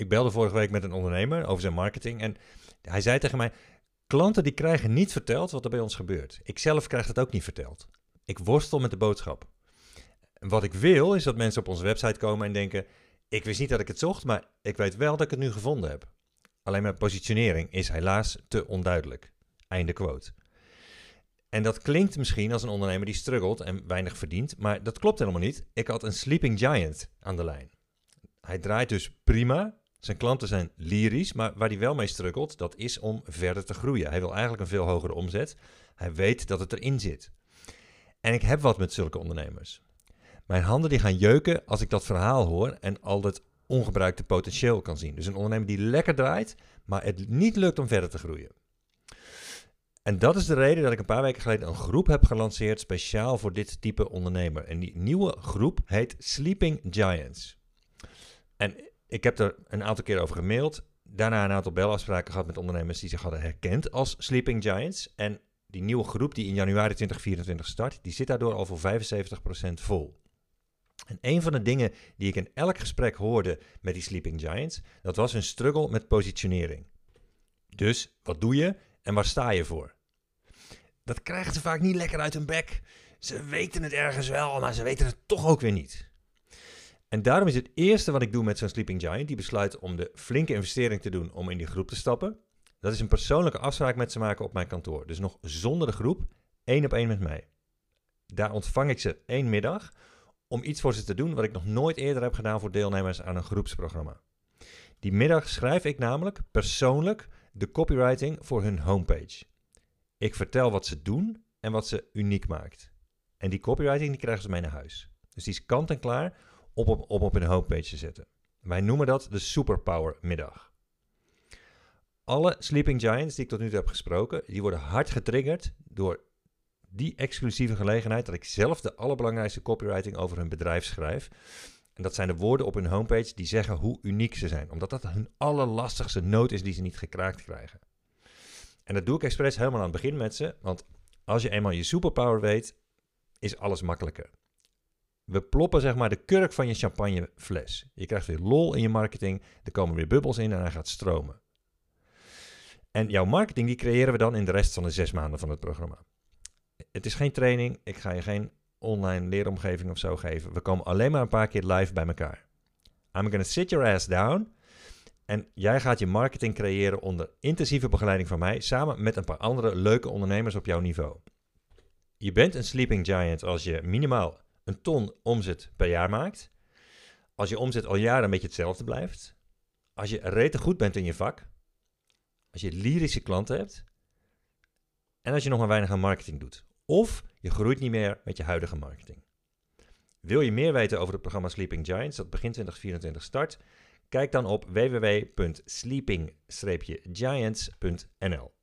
Ik belde vorige week met een ondernemer over zijn marketing en hij zei tegen mij: Klanten die krijgen niet verteld wat er bij ons gebeurt. Ik zelf krijg het ook niet verteld. Ik worstel met de boodschap. En wat ik wil is dat mensen op onze website komen en denken: Ik wist niet dat ik het zocht, maar ik weet wel dat ik het nu gevonden heb. Alleen mijn positionering is helaas te onduidelijk. Einde quote. En dat klinkt misschien als een ondernemer die struggelt en weinig verdient, maar dat klopt helemaal niet. Ik had een sleeping giant aan de lijn. Hij draait dus prima. Zijn klanten zijn lyrisch, maar waar hij wel mee struggelt, dat is om verder te groeien. Hij wil eigenlijk een veel hogere omzet. Hij weet dat het erin zit. En ik heb wat met zulke ondernemers. Mijn handen die gaan jeuken als ik dat verhaal hoor en al dat ongebruikte potentieel kan zien. Dus een ondernemer die lekker draait, maar het niet lukt om verder te groeien. En dat is de reden dat ik een paar weken geleden een groep heb gelanceerd speciaal voor dit type ondernemer. En die nieuwe groep heet Sleeping Giants. En ik heb er een aantal keer over gemaild. Daarna een aantal belafspraken gehad met ondernemers die zich hadden herkend als Sleeping Giants. En die nieuwe groep die in januari 2024 start, die zit daardoor al voor 75% vol. En een van de dingen die ik in elk gesprek hoorde met die Sleeping Giants, dat was hun struggle met positionering. Dus wat doe je en waar sta je voor? Dat krijgen ze vaak niet lekker uit hun bek. Ze weten het ergens wel, maar ze weten het toch ook weer niet. En daarom is het eerste wat ik doe met zo'n Sleeping Giant, die besluit om de flinke investering te doen om in die groep te stappen. Dat is een persoonlijke afspraak met ze maken op mijn kantoor. Dus nog zonder de groep, één op één met mij. Daar ontvang ik ze één middag om iets voor ze te doen wat ik nog nooit eerder heb gedaan voor deelnemers aan een groepsprogramma. Die middag schrijf ik namelijk persoonlijk de copywriting voor hun homepage. Ik vertel wat ze doen en wat ze uniek maakt. En die copywriting die krijgen ze mee naar huis. Dus die is kant en klaar om op, op, op hun homepage te zetten. Wij noemen dat de Superpower middag. Alle Sleeping Giants die ik tot nu toe heb gesproken, die worden hard getriggerd door die exclusieve gelegenheid dat ik zelf de allerbelangrijkste copywriting over hun bedrijf schrijf. En dat zijn de woorden op hun homepage die zeggen hoe uniek ze zijn. Omdat dat hun allerlastigste noot is die ze niet gekraakt krijgen. En dat doe ik expres helemaal aan het begin met ze. Want als je eenmaal je superpower weet, is alles makkelijker. We ploppen zeg maar de kurk van je champagnefles. Je krijgt weer lol in je marketing. Er komen weer bubbels in en hij gaat stromen. En jouw marketing die creëren we dan in de rest van de zes maanden van het programma. Het is geen training. Ik ga je geen online leeromgeving of zo geven. We komen alleen maar een paar keer live bij elkaar. I'm gonna sit your ass down. En jij gaat je marketing creëren onder intensieve begeleiding van mij, samen met een paar andere leuke ondernemers op jouw niveau. Je bent een sleeping giant als je minimaal een ton omzet per jaar maakt. Als je omzet al jaren een beetje hetzelfde blijft. Als je rete goed bent in je vak. Als je lyrische klanten hebt. En als je nog maar weinig aan marketing doet. Of je groeit niet meer met je huidige marketing. Wil je meer weten over het programma Sleeping Giants dat begin 2024 start? Kijk dan op www.sleeping-giants.nl.